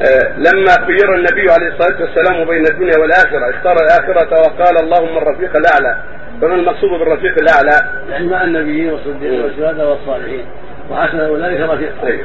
آه، لما خير النبي عليه الصلاة والسلام بين الدنيا والآخرة اختار الآخرة وقال اللهم الرفيق الأعلى. فما المقصود بالرفيق الأعلى؟ يعني مع النبيين والصديقين والشهداء والصالحين. وحسن أولئك رفيقا